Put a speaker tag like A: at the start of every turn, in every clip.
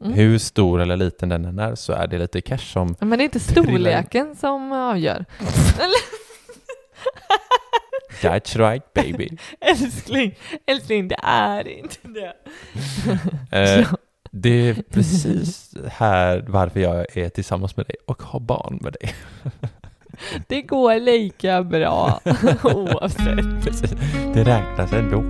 A: Hur stor eller liten den än är så är det lite cash som...
B: Men det är inte storleken som avgör.
A: That's right baby.
B: älskling, älskling, det är inte det.
A: Eh, det är precis här varför jag är tillsammans med dig och har barn med dig.
B: Det går lika bra oavsett.
A: Precis. Det räknas ändå.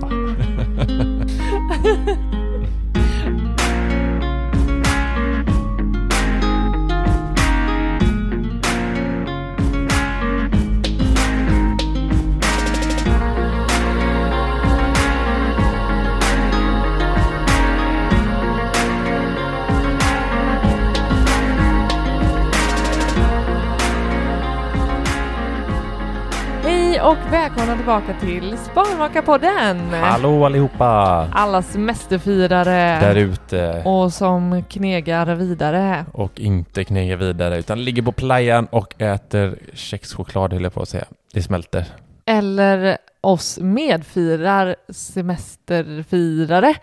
B: Och välkomna tillbaka till Sparmakarpodden!
A: Hallå allihopa!
B: Alla semesterfirare
A: Där ute.
B: och som knegar vidare.
A: Och inte knegar vidare utan ligger på playan och äter kexchoklad höll jag på att säga. Det smälter.
B: Eller oss medfirar semesterfirare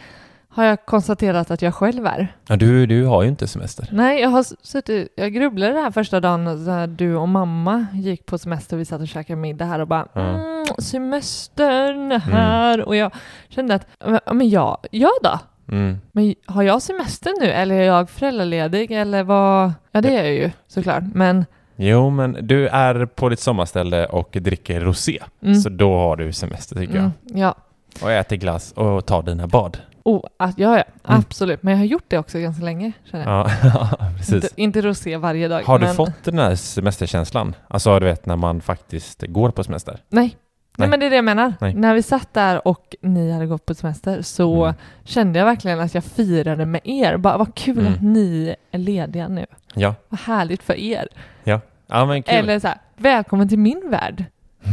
B: har jag konstaterat att jag själv är.
A: Ja, du, du har ju inte semester.
B: Nej, jag har suttit, jag grubblade den här första dagen när du och mamma gick på semester. Vi satt och käkade middag här och bara
A: Ja.
B: mm, semestern här och jag kände att men ja, ja då.
A: Mm.
B: Men har jag semester nu eller är jag föräldraledig eller vad? Ja, det är jag ju såklart. Men
A: Jo, men du är på ditt sommarställe och dricker rosé.
B: Mm.
A: Så då har du semester tycker
B: mm, ja,
A: jag. Och äter glass och tar dina bad.
B: Oh, att, ja, ja,
A: Mm.
B: absolut. Men jag har gjort det också ganska länge känner jag.
A: Ja, precis.
B: Inte, inte rosé varje dag.
A: Har du
B: men...
A: fått den här semesterkänslan? Alltså du vet när man faktiskt går på semester?
B: Nej. Nej.
A: Nej.
B: men det är det jag menar.
A: Nej.
B: När vi satt där och ni hade gått på semester så
A: Mm.
B: kände jag verkligen att jag firade med er. Bara, vad kul
A: Mm.
B: att ni är lediga nu.
A: Ja.
B: Vad härligt för er.
A: Ja. Ja men kul.
B: Eller så här, välkommen till min värld.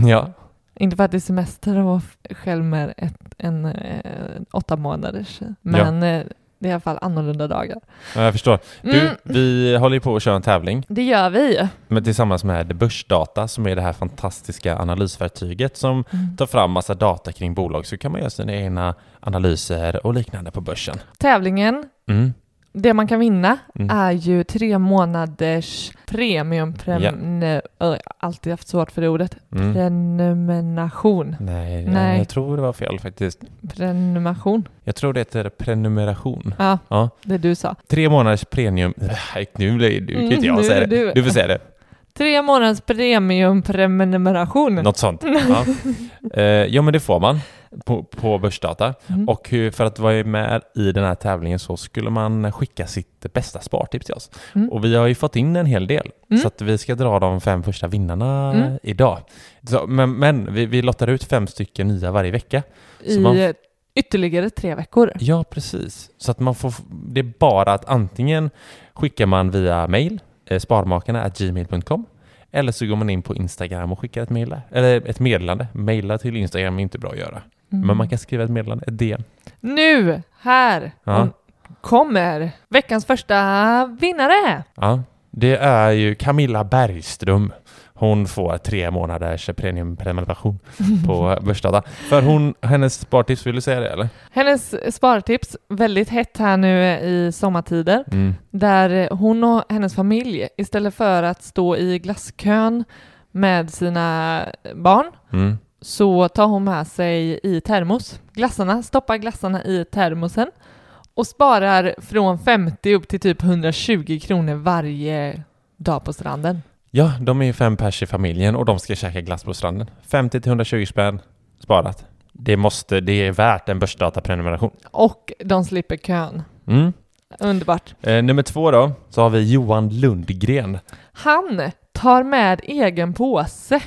A: Ja.
B: Inte för att det är semester och vara själv med ett, en eh, åtta månaders. Men eh, det är i alla fall annorlunda dagar.
A: ja, jag förstår. Du,
B: Mm.
A: vi håller ju på att köra en tävling
B: Det gör vi.
A: med, tillsammans med Börsdata som är det här fantastiska analysverktyget som
B: Mm.
A: tar fram massa data kring bolag så kan man göra sina egna analyser och liknande på börsen.
B: Tävlingen,
A: Mm.
B: Det man kan vinna
A: Mm.
B: är ju tre månaders premium. Prem, Ö, alltid haft svårt för det ordet.
A: Mm.
B: Prenumeration.
A: Nej,
B: Nej.
A: jag tror det var fel faktiskt.
B: Prenumeration.
A: Jag tror det heter prenumeration.
B: Ja,
A: Ja.
B: det du sa.
A: Tre månaders premium... Nej, Nu blir du kan inte
B: Mm,
A: jag
B: nu
A: säga det.
B: du.
A: Får säga det.
B: Tre månaders premium prenumeration.
A: Något sånt. Ja. Eh, ja, men det får man på, på Börsdata.
B: Mm.
A: Och för att vara med i den här tävlingen så skulle man skicka sitt bästa spartips till oss.
B: Mm.
A: Och vi har ju fått in en hel del.
B: Mm.
A: Så att vi ska dra de fem första vinnarna
B: Mm.
A: idag. Så, men men vi, vi lottar ut fem stycken nya varje vecka.
B: I
A: man-
B: ytterligare tre veckor.
A: Ja, precis. Så att man får, det är bara att antingen skickar man via mail, eh, sparmakarna gmail.com eller så går man in på Instagram och skickar ett mail. Eller ett meddelande. Maila till Instagram är inte bra att göra.
B: Mm.
A: Men man kan skriva ett meddelande, ett DM.
B: Nu, här,
A: Ja.
B: om- kommer veckans första vinnare.
A: Ja, det är ju Camilla Bergström. hon får tre månaders premiumprenumeration på Börsdata. För hon, hennes spartips, vill du säga det eller?
B: Hennes spartips, väldigt hett här nu i sommartider,
A: Mm.
B: där hon och hennes familj istället för att stå i glasskön med sina barn
A: Mm.
B: Så tar hon med sig i termos. Glassarna, stoppar glassarna i termosen och sparar från 50 upp till typ 120 kronor varje dag på stranden.
A: Ja, de är ju fem pers i familjen och de ska käka glass på stranden. 50 till 120 spänn sparat. Det, måste, det är värt en börsdataprenumeration.
B: Och de slipper kön.
A: Mm.
B: Underbart.
A: Eh, nummer två då, så har vi Johan Lundgren.
B: Han tar med egen påse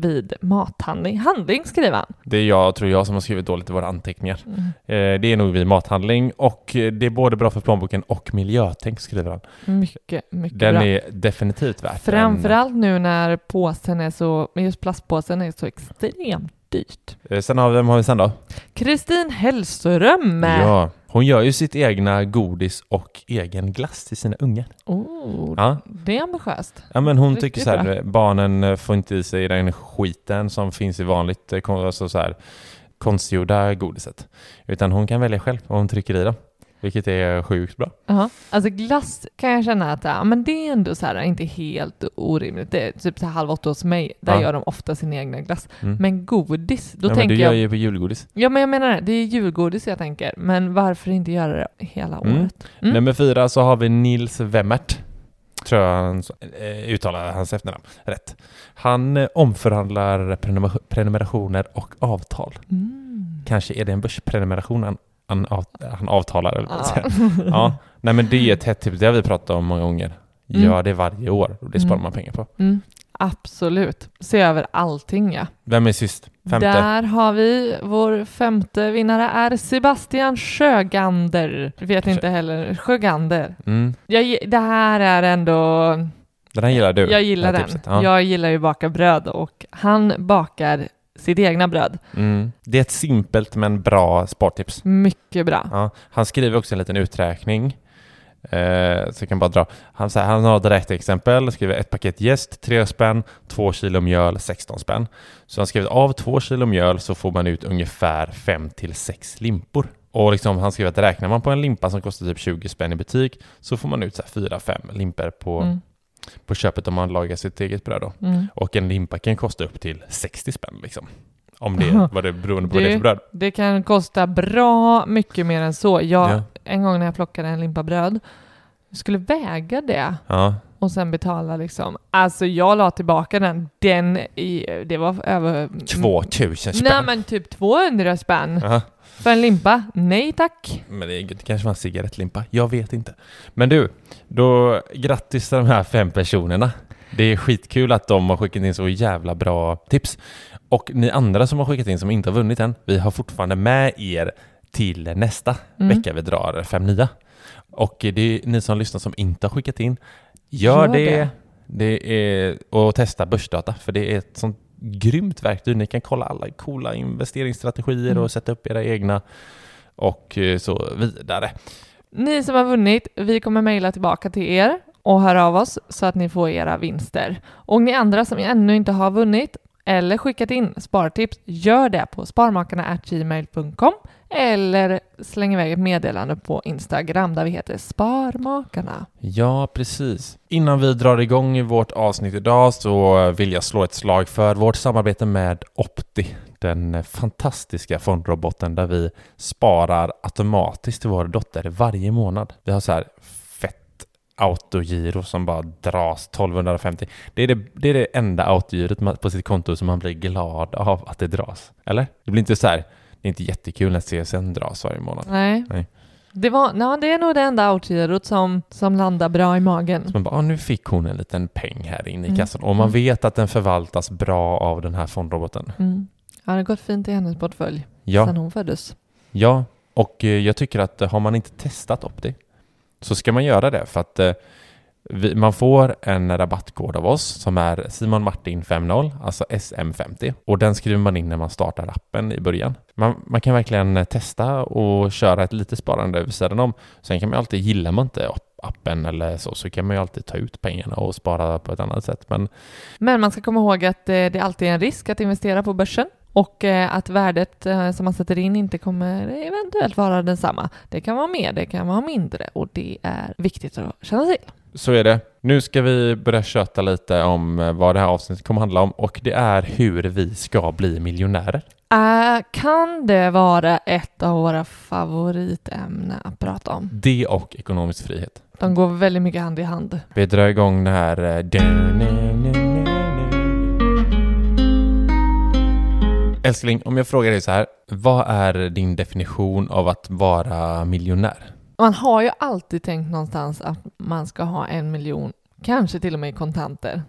B: vid mathandling. Handling skriver han.
A: Det är jag, tror jag, som har skrivit dåligt i våra anteckningar.
B: Mm.
A: Eh, det är nog vid mathandling och eh, det är både bra för plånboken och miljötänk, skriver han.
B: Mycket, mycket
A: Den
B: bra.
A: är definitivt värt en-
B: Framförallt nu när påsen är så, just plastpåsen är så extremt dyrt.
A: Eh, Sen har vi, vem har vi sen då?
B: Kristin Hellström.
A: Ja, hon gör ju sitt egna godis och egen glass till sina ungar.
B: Oh,
A: Ja,
B: Det är ambitiöst.
A: ja men hon
B: Riktigt
A: tycker så här,
B: bra.
A: barnen eh, får inte i sig den skiten som finns i vanligt, eh, alltså så här, konstgjorda godiset. Utan hon kan välja själv vad hon trycker i dem. Vilket är sjukt bra.
B: Ja, alltså glass kan jag känna att ja, men det är ändå så här, inte helt orimligt. Det är typ så här halv åtta hos mig, där
A: Ja.
B: gör de ofta sin egna glass.
A: Mm.
B: Men godis, då
A: ja, men
B: tänker
A: du gör
B: jag...
A: ju på julgodis.
B: Ja, men jag menar det, det är julgodis jag tänker. Men varför inte göra det hela
A: Mm.
B: året? Mm.
A: Nummer fyra så har vi Nils Wemmert. Tror jag han eh, uttalar hans efternamn rätt. Han eh, omförhandlar prenumer- prenumerationer och avtal.
B: Mm.
A: Kanske är det en börsprenumeration han, han, av, han avtalar eller
B: Ja.
A: säger. Ja, nej men det är ett hett tips. Det har vi pratat om många gånger.
B: Mm.
A: Gör det varje år och det sparar
B: Mm.
A: man pengar på.
B: Mm. Absolut. Se över allting ja.
A: Vem är sist? Femte?
B: Där har vi vår femte vinnare är Sebastian Sjögander. Vet inte heller. Sjögander.
A: Mm.
B: Jag, det här är ändå...
A: Den här gillar du?
B: Jag gillar den.
A: Ja.
B: Jag gillar ju baka bröd och han bakar sitt egna bröd.
A: Mm. Det är ett simpelt men bra spartips.
B: Mycket bra.
A: Ja, han skriver också en liten uträkning. Eh, så jag kan bara dra. Han, här, han har ett räkneexempel, skriver ett paket jäst, 3 spänn, 2 kilo mjöl, 16 spänn. Så han skriver av 2 kilo mjöl så får man ut ungefär 5 till 6 limpor. Och liksom, han skriver att räknar man på en limpa som kostar typ 20 spänn i butik så får man ut 4-5 limpor på,
B: Mm.
A: På köpet om man lagar sitt eget bröd. Då.
B: Mm.
A: Och en limpa kan kosta upp till 60 spänn. Liksom. Om det vad det beroende på vad det är för bröd.
B: det kan kosta bra mycket mer än så. Jag,
A: Ja.
B: En gång när jag plockade en limpa bröd, skulle väga det
A: Ja,
B: och sen betala liksom. Alltså jag la tillbaka den. Den i, det var över...
A: 2000 spänn.
B: Nej men typ 200 spänn
A: Ja.
B: för en limpa. Nej tack.
A: Men det, det kanske var en cigarettlimpa. Jag vet inte. Men du, då grattis till de här fem personerna. Det är skitkul att de har skickat in så jävla bra tips. Och ni andra som har skickat in som inte har vunnit än, vi har fortfarande med er till nästa
B: Mm.
A: vecka vi drar fem nya. Och det är ni som lyssnar som inte har skickat in, gör,
B: Gör
A: det.
B: det.
A: det. är, och testa börsdata, för det är ett sånt grymt verktyg. Ni kan kolla alla coola investeringsstrategier
B: Mm.
A: och sätta upp era egna och eh, så vidare.
B: Ni som har vunnit, vi kommer mejla tillbaka till er och höra av oss så att ni får era vinster. Och ni andra som ännu inte har vunnit eller skickat in spartips, gör det på sparmakarna.gmail.com eller släng iväg ett meddelande på Instagram där vi heter Sparmakarna.
A: Ja, precis. Innan vi drar igång i vårt avsnitt idag så vill jag slå ett slag för vårt samarbete med Opti, den fantastiska fondroboten där vi sparar automatiskt till vår dotter varje månad. Vi har så här autogiro som bara dras 1250. Det är det, det, är det enda autogirot på sitt konto som man blir glad av att det dras. Eller? Det blir inte så här, det är inte jättekul när CSN dras varje månad.
B: Nej.
A: Nej.
B: Det, var, ja, det är nog det enda outgirot som, som landar bra i magen.
A: Så man bara, ah, nu fick hon en liten peng här inne i
B: Mm.
A: kassan. Och man
B: Mm.
A: vet att den förvaltas bra av den här fondroboten.
B: Mm. Ja, det har gått fint i hennes portfölj
A: Ja,
B: sedan hon föddes.
A: ja. och eh, jag tycker att har man inte testat Opti så ska man göra det för att eh, vi, man får en rabattkod av oss som är Simon Martin 50, alltså SM50. Och den skriver man in när man startar appen i början. Man, man kan verkligen eh, testa och köra ett litet sparande vid sidan om. Sen kan man alltid, gillar man inte appen eller så, så kan man ju alltid ta ut pengarna och spara på ett annat sätt. Men
B: Men man ska komma ihåg att eh, det alltid är en risk att investera på börsen och eh, att värdet eh, som man sätter in inte kommer eventuellt vara densamma. Det kan vara mer, det kan vara mindre och det är viktigt att känna till.
A: så är det. Nu ska vi börja köta lite om eh, vad det här avsnittet kommer handla om och det är hur vi ska bli miljonärer.
B: Äh, kan det vara ett av våra favoritämnen att prata om?
A: Det och ekonomisk frihet.
B: De går väldigt mycket hand i hand.
A: Vi drar igång det här... Älskling, om jag frågar dig så här. Vad är din definition av att vara miljonär?
B: Man har ju alltid tänkt någonstans att man ska ha en miljon, kanske till och med i kontanter,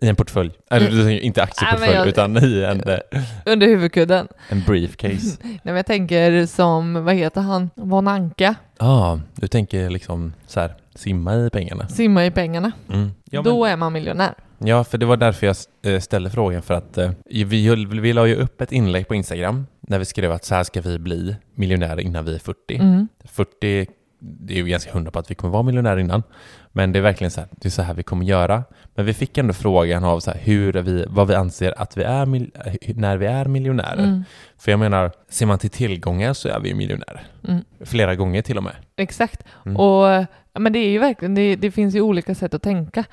A: I en portfölj? Eller du tänker inte aktieportfölj,
B: jag-
A: utan i en, eh,
B: under huvudkudden.
A: en briefcase.
B: Nej, men jag tänker som, vad heter han, Von Anka,
A: Ja, ah, du tänker liksom så här, simma i pengarna.
B: simma i pengarna.
A: Mm. Ja, men-
B: Då är man miljonär.
A: Ja, för det var därför jag eh, ställde frågan för att eh, vi, vi la ju upp ett inlägg på Instagram när vi skrev att så här ska vi bli miljonärer innan vi är 40.
B: Mm.
A: 40, det är ju ganska hundra på att vi kommer vara miljonärer innan. Men det är verkligen så här, det är så här vi kommer göra. Men vi fick ändå frågan av så här, hur vi, vad vi anser att vi är eh, när vi är miljonärer.
B: Mm.
A: För jag menar, ser man till tillgångar så är vi miljonärer.
B: Mm.
A: Flera gånger till och med.
B: Exakt.
A: Mm.
B: Och, men det är ju verkligen, det, det finns ju olika sätt att tänka.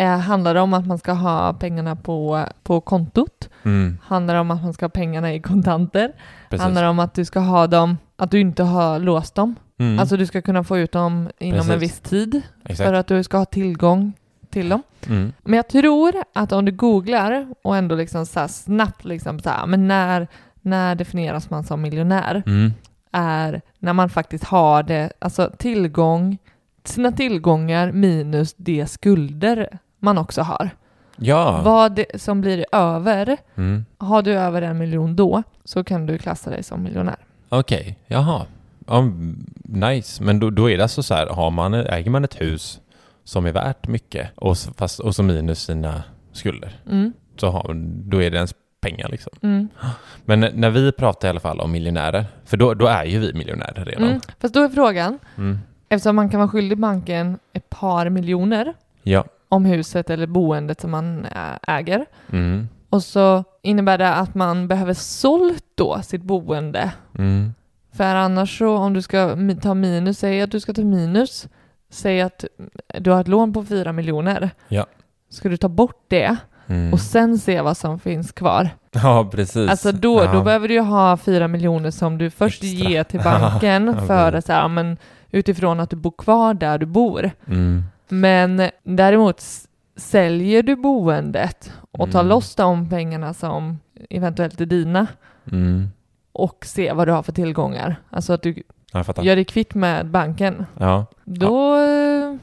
B: Eh, handlar det om att man ska ha pengarna på, på kontot?
A: Mm,
B: Handlar det om att man ska ha pengarna i kontanter?
A: precis.
B: Handlar det om att du ska ha dem, att du inte har låst dem?
A: Mm,
B: Alltså du ska kunna få ut dem inom en
A: Precis.
B: viss tid
A: exakt.
B: för att du ska ha tillgång till dem.
A: Mm,
B: Men jag tror att om du googlar och ändå liksom så snabbt liksom så här, men när, när definieras man som miljonär?
A: mm,
B: Är när man faktiskt har det, alltså tillgång, sina tillgångar minus de skulder man också har.
A: ja.
B: Vad det, som blir över,
A: Mm.
B: har du över en miljon då så kan du klassa dig som miljonär.
A: Okej, jaha. Ja, mm, nice, men då, då är det alltså så här, har man, äger man ett hus som är värt mycket och, fast, och så minus sina skulder,
B: Mm.
A: så har, då är det ens pengar liksom.
B: Mm.
A: Men när- när vi pratar i alla fall om miljonärer, för då, då är ju vi miljonärer redan.
B: Mm. Fast då är frågan,
A: Mm.
B: eftersom man kan vara skyldig banken ett par miljoner
A: Ja.
B: Om huset eller boendet som man äger
A: Mm.
B: och så innebär det att man behöver sålt då sitt boende
A: Mm.
B: För annars så om du ska ta minus, säg att du ska ta minus, säg att du har ett lån på 4 miljoner.
A: Ja.
B: Ska du ta bort det
A: Mm.
B: och sen se vad som finns kvar?
A: Ja, precis.
B: Alltså då,
A: ja.
B: då behöver du ju ha 4 miljoner som du först
A: Extra.
B: ger till banken
A: Ja,
B: för att säga, men utifrån att du bor kvar där du bor.
A: Mm.
B: Men däremot säljer du boendet och tar
A: Mm.
B: loss de pengarna som eventuellt är dina
A: Mm.
B: och se vad du har för tillgångar. Alltså att du
A: Ja,
B: gör dig kvitt med banken.
A: Ja.
B: Då, eh,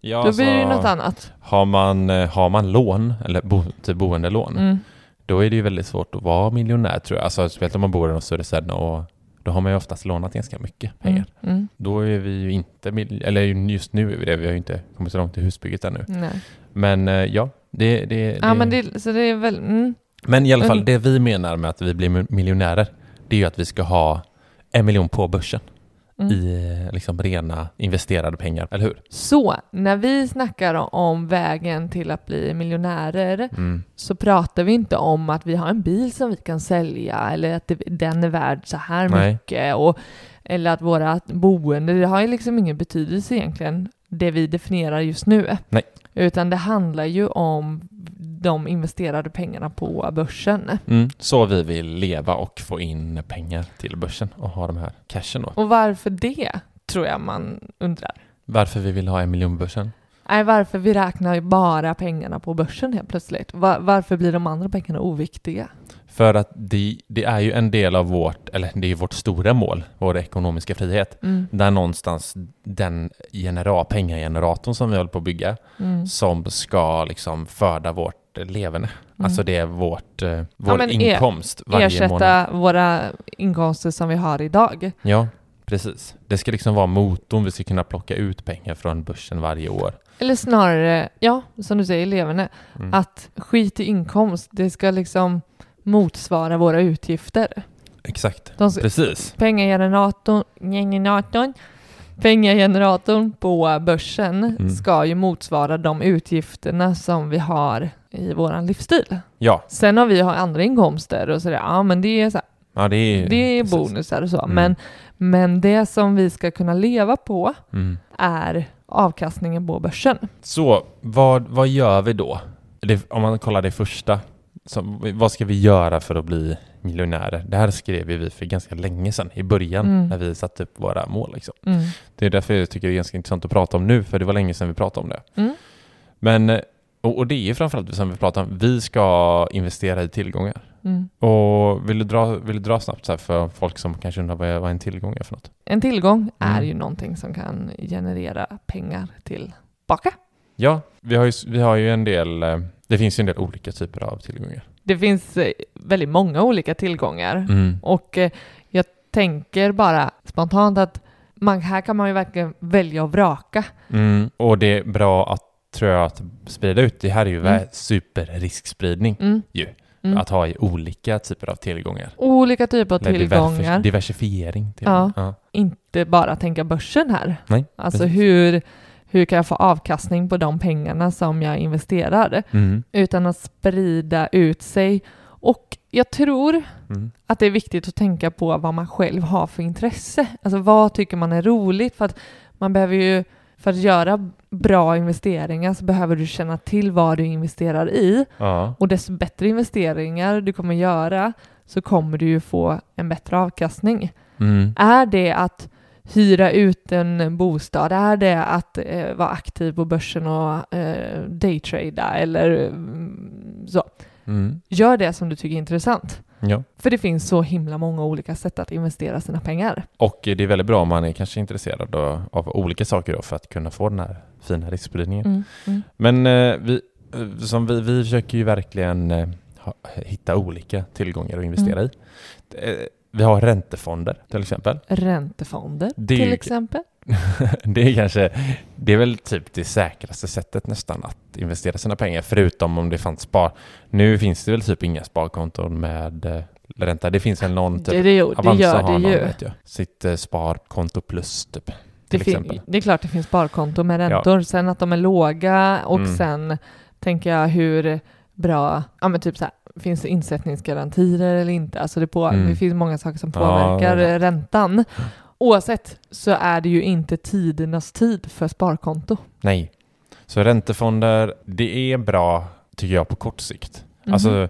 A: Ja,
B: då blir det
A: alltså,
B: något annat.
A: Har man, eh, har man lån, eller bo, typ boendelån,
B: Mm.
A: då är det ju väldigt svårt att vara miljonär tror jag. Alltså speciellt om man bor i de större städerna och då har man ju oftast lånat ganska mycket pengar.
B: Mm. Mm.
A: Då är vi ju inte, eller just nu är vi det, vi har ju inte kommit så långt i husbygget ännu.
B: Nej.
A: Men eh, ja, det, det,
B: Ja,
A: det
B: men det, så det är väl... Mm.
A: men i alla fall
B: Mm.
A: det vi menar med att vi blir mi- miljonärer, det är ju att vi ska ha en miljon på börsen
B: Mm.
A: i eh, liksom rena investerade pengar, eller hur?
B: Så, när vi snackar om vägen till att bli miljonärer
A: Mm.
B: så pratar vi inte om att vi har en bil som vi kan sälja eller att det, den är värd så här
A: Nej.
B: mycket och, eller att våra boende, det har ju liksom ingen betydelse egentligen, det vi definierar just nu.
A: Nej.
B: Utan det handlar ju om de investerade pengarna på börsen.
A: Mm. Så vi vill leva och få in pengar till börsen och ha de här cashen då.
B: Och varför det, tror jag man undrar.
A: Varför vi vill ha en miljon på börsen?
B: Nej, varför vi räknar bara pengarna på börsen helt plötsligt. Va- varför blir de andra pengarna oviktiga?
A: För att det, det är ju en del av vårt, eller det är vårt stora mål, vår ekonomiska frihet.
B: Mm.
A: Där någonstans den genera, pengageneratorn som vi håller på att bygga,
B: Mm.
A: som ska liksom föda vårt leverne. Alltså det är vårt, eh, vår
B: men er-
A: inkomst varje
B: Ersätta
A: månad.
B: våra inkomster som vi har idag.
A: Ja, precis. Det ska liksom vara motorn, vi ska kunna plocka ut pengar från börsen varje år.
B: Eller snarare, ja, som du säger, leverne.
A: Mm.
B: Att skit i inkomst, det ska liksom motsvara våra utgifter.
A: Exakt,
B: De ska,
A: precis.
B: pengageneratorn, generatorn Pengageneratorn på börsen
A: Mm.
B: ska ju motsvara de utgifterna som vi har i våran livsstil.
A: Ja,
B: Sen har vi har andra inkomster och sådär, ja men det är, så här,
A: ja det är
B: det är bonusar och så.
A: Mm.
B: Men, men det som vi ska kunna leva på
A: Mm.
B: är avkastningen på börsen.
A: Så vad, vad gör vi då? Det, om man kollar det första, så, vad ska vi göra för att bli miljonärer? Det här skrev vi för ganska länge sedan, i början,
B: Mm.
A: när vi satte upp våra mål. Liksom.
B: Mm.
A: Det är därför jag tycker det är ganska intressant att prata om nu, för det var länge sedan vi pratade om det.
B: Mm.
A: Men, och, och det är ju framförallt som vi pratar om, vi ska investera i tillgångar.
B: Mm.
A: Och vill du dra, vill du dra snabbt så för folk som kanske undrar vad, vad en tillgång är för något?
B: En tillgång är
A: Mm.
B: ju någonting som kan generera pengar tillbaka.
A: Ja, vi har ju, vi har ju en del, eh, det finns ju en del olika typer av tillgångar.
B: Det finns eh, väldigt många olika tillgångar
A: Mm.
B: och eh, jag tänker bara spontant att man, här kan man ju verkligen välja och vraka.
A: Mm. Och det är bra att, tror jag, att sprida ut. Det här är ju
B: Mm.
A: superriskspridning
B: Mm.
A: ju.
B: Mm.
A: Att ha i olika typer av tillgångar.
B: Olika typer av tillgångar.
A: diversif- diversifiering. Till
B: Ja.
A: ja.
B: Inte bara tänka börsen här.
A: Nej,
B: Alltså
A: precis.
B: hur, hur kan jag få avkastning på de pengarna som jag investerar?
A: Mm.
B: Utan att sprida ut sig. Och jag tror
A: Mm.
B: att det är viktigt att tänka på vad man själv har för intresse. Alltså vad tycker man är roligt? För att man behöver ju, för att göra bra investeringar så behöver du känna till vad du investerar i.
A: Ja.
B: Och desto bättre investeringar du kommer göra så kommer du ju få en bättre avkastning.
A: Mm.
B: Är det att hyra ut en bostad? Är det att eh, vara aktiv på börsen och eh, daytrada eller mm, så?
A: Mm.
B: Gör det som du tycker är intressant.
A: Ja.
B: För det finns så himla många olika sätt att investera sina pengar.
A: Och det är väldigt bra om man är kanske intresserad av, av olika saker då för att kunna få den här fina riskspridningen.
B: Mm, mm.
A: Men eh, vi, eh, som vi, vi försöker ju verkligen eh, hitta olika tillgångar att investera
B: Mm.
A: i. Eh, vi har räntefonder till exempel.
B: Räntefonder
A: Det
B: till exempel.
A: det är kanske, det är väl typ det säkraste sättet nästan att investera sina pengar, förutom om det fanns spar. Nu finns det väl typ inga sparkonton med eh, ränta. Det finns väl någon typ
B: Det, det, det
A: Avanza
B: gör
A: har
B: det
A: någon,
B: ju.
A: vet jag. Sitt eh, sparkonto plus typ.
B: Det, fin- det är klart det finns sparkonto med
A: Ja.
B: räntor. Sen att de är låga och
A: Mm.
B: sen tänker jag hur bra, ja men typ så här, finns det insättningsgarantier eller inte? Alltså det, på,
A: Mm.
B: det finns många saker som
A: Ja,
B: påverkar
A: ja.
B: eh, räntan. Oavsett så är det ju inte tidernas tid för sparkonto.
A: Nej. Så räntefonder, det är bra tycker jag på kort sikt.
B: Mhm.
A: Alltså,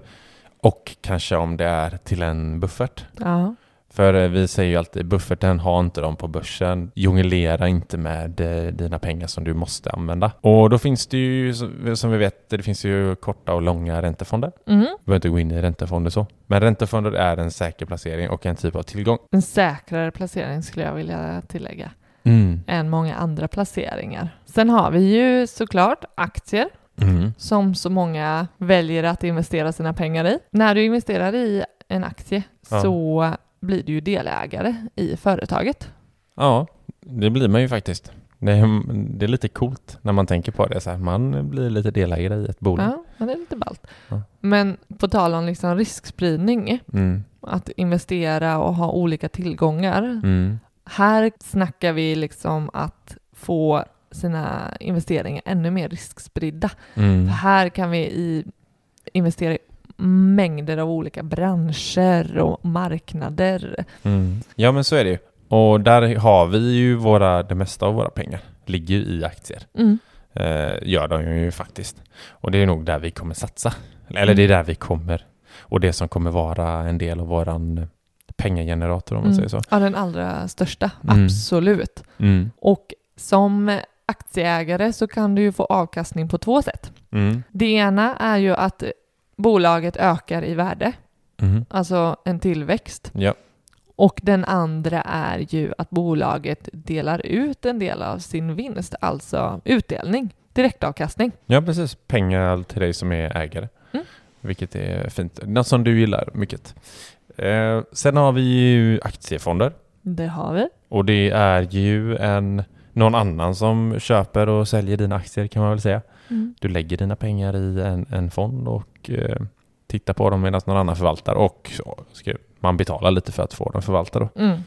A: och kanske om det är till en buffert.
B: Ja.
A: För eh, vi säger ju alltid, bufferten har inte dem på börsen. Jonglera inte med eh, dina pengar som du måste använda. Och då finns det ju, som- vi vet, det finns ju korta och långa räntefonder.
B: Mm.
A: Vi behöver inte gå in i räntefonder så. Men räntefonder är en säker placering och en typ av tillgång.
B: En säkrare placering skulle jag vilja tillägga
A: Mm.
B: än många andra placeringar. Sen har vi ju såklart aktier
A: Mm.
B: som så många väljer att investera sina pengar i. När du investerar i en aktie
A: Ja.
B: så blir du ju delägare i företaget.
A: Ja, det blir man ju faktiskt. Det är, det är lite coolt när man tänker på det. Så här, man blir lite delägare i ett bolag.
B: Ja, men det är lite ballt.
A: Ja.
B: Men på tal om liksom riskspridning,
A: Mm.
B: att investera och ha olika tillgångar.
A: Mm.
B: Här snackar vi liksom att få sina investeringar ännu mer riskspridda.
A: Mm.
B: Här kan vi i, investera i mängder av olika branscher och marknader.
A: Mm. Ja, men så är det ju. Och där har vi ju våra, det mesta av våra pengar ligger ju i aktier.
B: Mm.
A: Eh, gör de ju faktiskt. Och det är nog där vi kommer satsa. Eller det är där vi kommer. Och det som kommer vara en del av våran pengagenerator om man säger så.
B: Ja, den allra största.
A: Mm.
B: Absolut.
A: Mm.
B: Och som aktieägare så kan du ju få avkastning på två sätt.
A: Mm.
B: Det ena är ju att bolaget ökar i värde,
A: Mm.
B: alltså en tillväxt.
A: Ja.
B: Och den andra är ju att bolaget delar ut en del av sin vinst, alltså utdelning, direktavkastning.
A: ja, precis. Pengar till dig som är ägare.
B: Mm.
A: Vilket är fint. Något som du gillar mycket. Eh, sen har vi ju aktiefonder.
B: Det har vi.
A: Och det är ju en, någon annan som köper och säljer dina aktier kan man väl säga.
B: Mm.
A: Du lägger dina pengar i en, en fond och eh, tittar på dem medan någon annan förvaltar och så man betala lite för att få dem förvaltade.
B: Mm.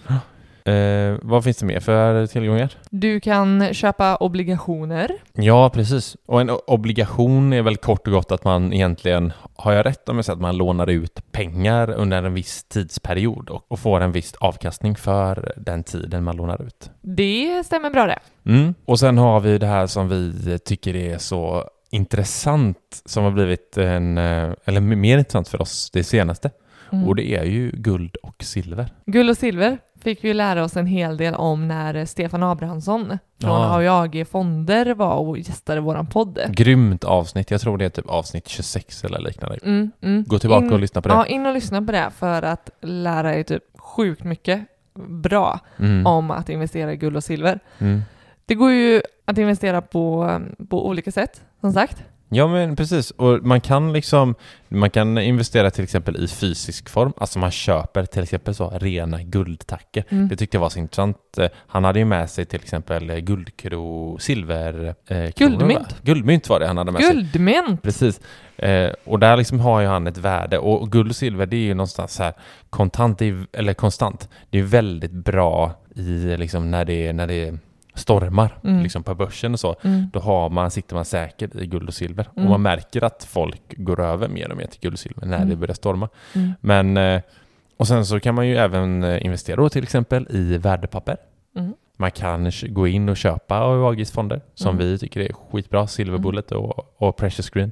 A: Eh, vad finns det mer för tillgångar?
B: Du kan köpa obligationer.
A: Ja, precis. Och en obligation är väl kort och gott att man egentligen, har jag rätt om jag säger att man lånar ut pengar under en viss tidsperiod och, och får en viss avkastning för den tiden man lånar ut.
B: Det stämmer bra det.
A: Mm. Och sen har vi det här som vi tycker är så intressant som har blivit en, eh, eller mer intressant för oss det senaste.
B: Mm.
A: Och det är ju guld och silver.
B: Guld och silver fick vi lära oss en hel del om när Stefan Abrahamsson från
A: Ja.
B: AIAG Fonder var och gästade våran podd.
A: Grymt avsnitt. Jag tror det är typ avsnitt 26 eller liknande.
B: Mm, mm.
A: Gå tillbaka
B: In-
A: och lyssna på det.
B: Ja, in och lyssna på det för att lära er typ sjukt mycket bra
A: Mm.
B: om att investera i guld och silver.
A: Mm.
B: Det går ju att investera på, på olika sätt, som sagt.
A: Ja men precis, och man kan liksom Man kan investera till exempel i fysisk form, alltså man köper till exempel så rena guldtacker.
B: Mm.
A: Det tyckte jag var så intressant. Eh, Han hade ju med sig till exempel eh, guldkro, silver... Eh,
B: Guldmynt.
A: va? Guldmynt var det han hade med sig.
B: Guldmynt!
A: Precis. Eh, och där liksom har ju han ett värde. Och, guld och silver det är ju någonstans så här kontant, är, eller konstant. Det är väldigt bra i liksom när det, när det stormar
B: Mm.
A: liksom på börsen och så.
B: Mm.
A: Då har man, sitter man säkert i guld och silver.
B: Mm.
A: Och man märker att folk går över mer och mer till guld och silver när
B: Mm.
A: det börjar storma.
B: Mm.
A: Men, eh, och sen så kan man ju även eh, investera då till exempel i värdepapper.
B: Mm.
A: Man kan gå in och köpa AIAGs fonder som
B: Mm.
A: vi tycker är skitbra, Silver Bullet och, och Precious Green.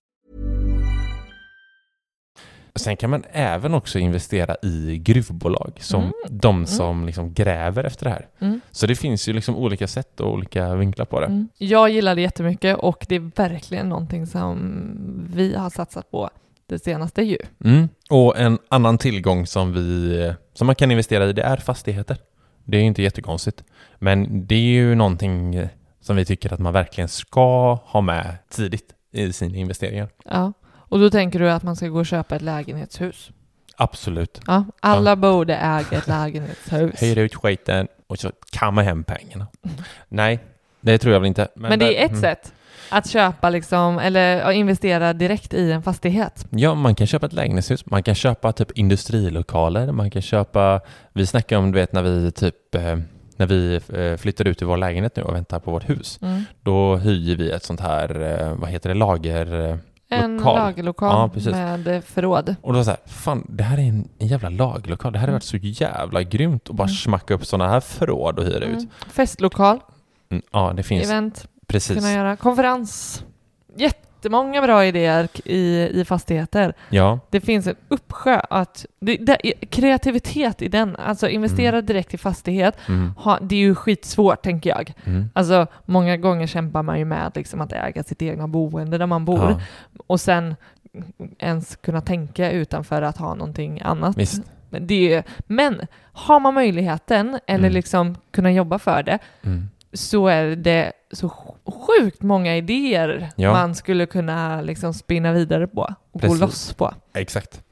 A: Sen kan man även också investera i gruvbolag, som
B: Mm.
A: de som liksom gräver efter det här.
B: Mm.
A: Så det finns ju liksom olika sätt och olika vinklar på det.
B: Mm. Jag gillar det jättemycket och det är verkligen någonting som vi har satsat på det senaste ju.
A: Mm. Och en annan tillgång som, vi, som man kan investera i, det är fastigheter. Det är ju inte jättekonstigt. Men det är ju någonting som vi tycker att man verkligen ska ha med tidigt i sina investeringar.
B: Ja. Och då tänker du att man ska gå och köpa ett lägenhetshus?
A: Absolut.
B: Ja, alla borde äga ett lägenhetshus.
A: Hyr ut skiten och så kamma hem pengarna. Nej, det tror jag väl inte.
B: Men, det är ett
A: mm.
B: sätt att köpa liksom, eller ja, investera direkt i en fastighet.
A: Ja, man kan köpa ett lägenhetshus, man kan köpa typ industrilokaler, man kan köpa, vi snackar om, du vet när vi typ, eh, när vi eh, flyttar ut i vår lägenhet nu och väntar på vårt hus,
B: Mm.
A: då hyr vi ett sånt här, eh, vad heter det, lager...
B: En
A: lokal.
B: lagerlokal
A: Ja,
B: med förråd.
A: Och då var så här, fan det här är en, en jävla lagerlokal, det här hade
B: Mm.
A: varit så jävla grymt att bara
B: Mm.
A: smacka upp sådana här förråd och hyra ut.
B: Mm. Festlokal,
A: Mm, ja, det finns,
B: event,
A: precis.
B: kunna göra konferens. Jättemånga bra idéer i, i fastigheter.
A: Ja,
B: Det finns en uppsjö att... Det, det, kreativitet i den, alltså investera direkt i fastighet,
A: mm,
B: ha, det är ju skitsvårt tänker jag.
A: mm.
B: Alltså många gånger kämpar man ju med liksom, att äga sitt egna boende där man bor
A: Ja,
B: och sen ens kunna tänka utanför att ha någonting annat.
A: visst.
B: Men Det är, men har man möjligheten eller
A: Mm.
B: liksom kunna jobba för det
A: Mm.
B: Så är det så sj- sjukt många idéer
A: Ja.
B: man skulle kunna liksom spinna vidare på och
A: Precis.
B: gå loss på.
A: Exakt.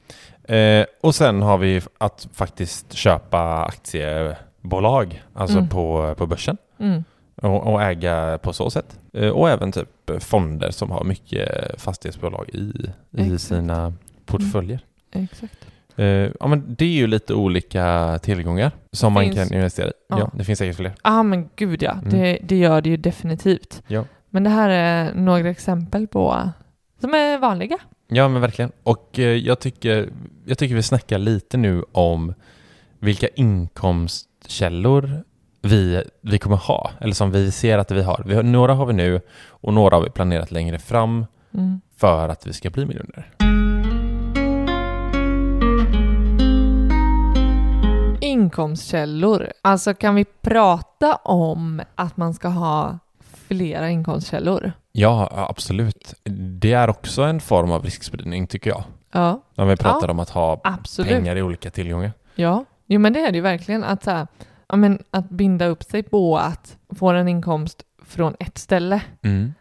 A: Eh, och sen har vi att faktiskt köpa aktiebolag, alltså
B: Mm.
A: på, på börsen.
B: Mm.
A: Och, och äga på så sätt. Eh, och även typ fonder som har mycket fastighetsbolag i, i
B: Exakt.
A: sina portföljer.
B: Exakt.
A: Eh, ja, men det är ju lite olika tillgångar som man
B: Finns-
A: kan investera i. Ja.
B: Ja.
A: det finns säkert fler.
B: Ja men gud ja,
A: Mm.
B: det, det gör det ju definitivt.
A: Ja.
B: Men det här är några exempel på som är vanliga.
A: Ja, men verkligen. Och eh, jag tycker, jag tycker vi snackar lite nu om vilka inkomstkällor vi, vi kommer ha, eller som vi ser att vi har. Vi har. Några har vi nu och några har vi planerat längre fram
B: Mm.
A: för att vi ska bli miljonärer.
B: Inkomstkällor. Alltså kan vi prata om att man ska ha flera inkomstkällor?
A: Ja, absolut. Det är också en form av riskspridning tycker jag.
B: Ja,
A: När vi pratar
B: Ja,
A: om att ha
B: absolut.
A: pengar i olika tillgångar.
B: Ja, jo men det är det ju verkligen. Att, så här, ja, men, att binda upp sig på att få en inkomst från ett ställe,
A: Mm.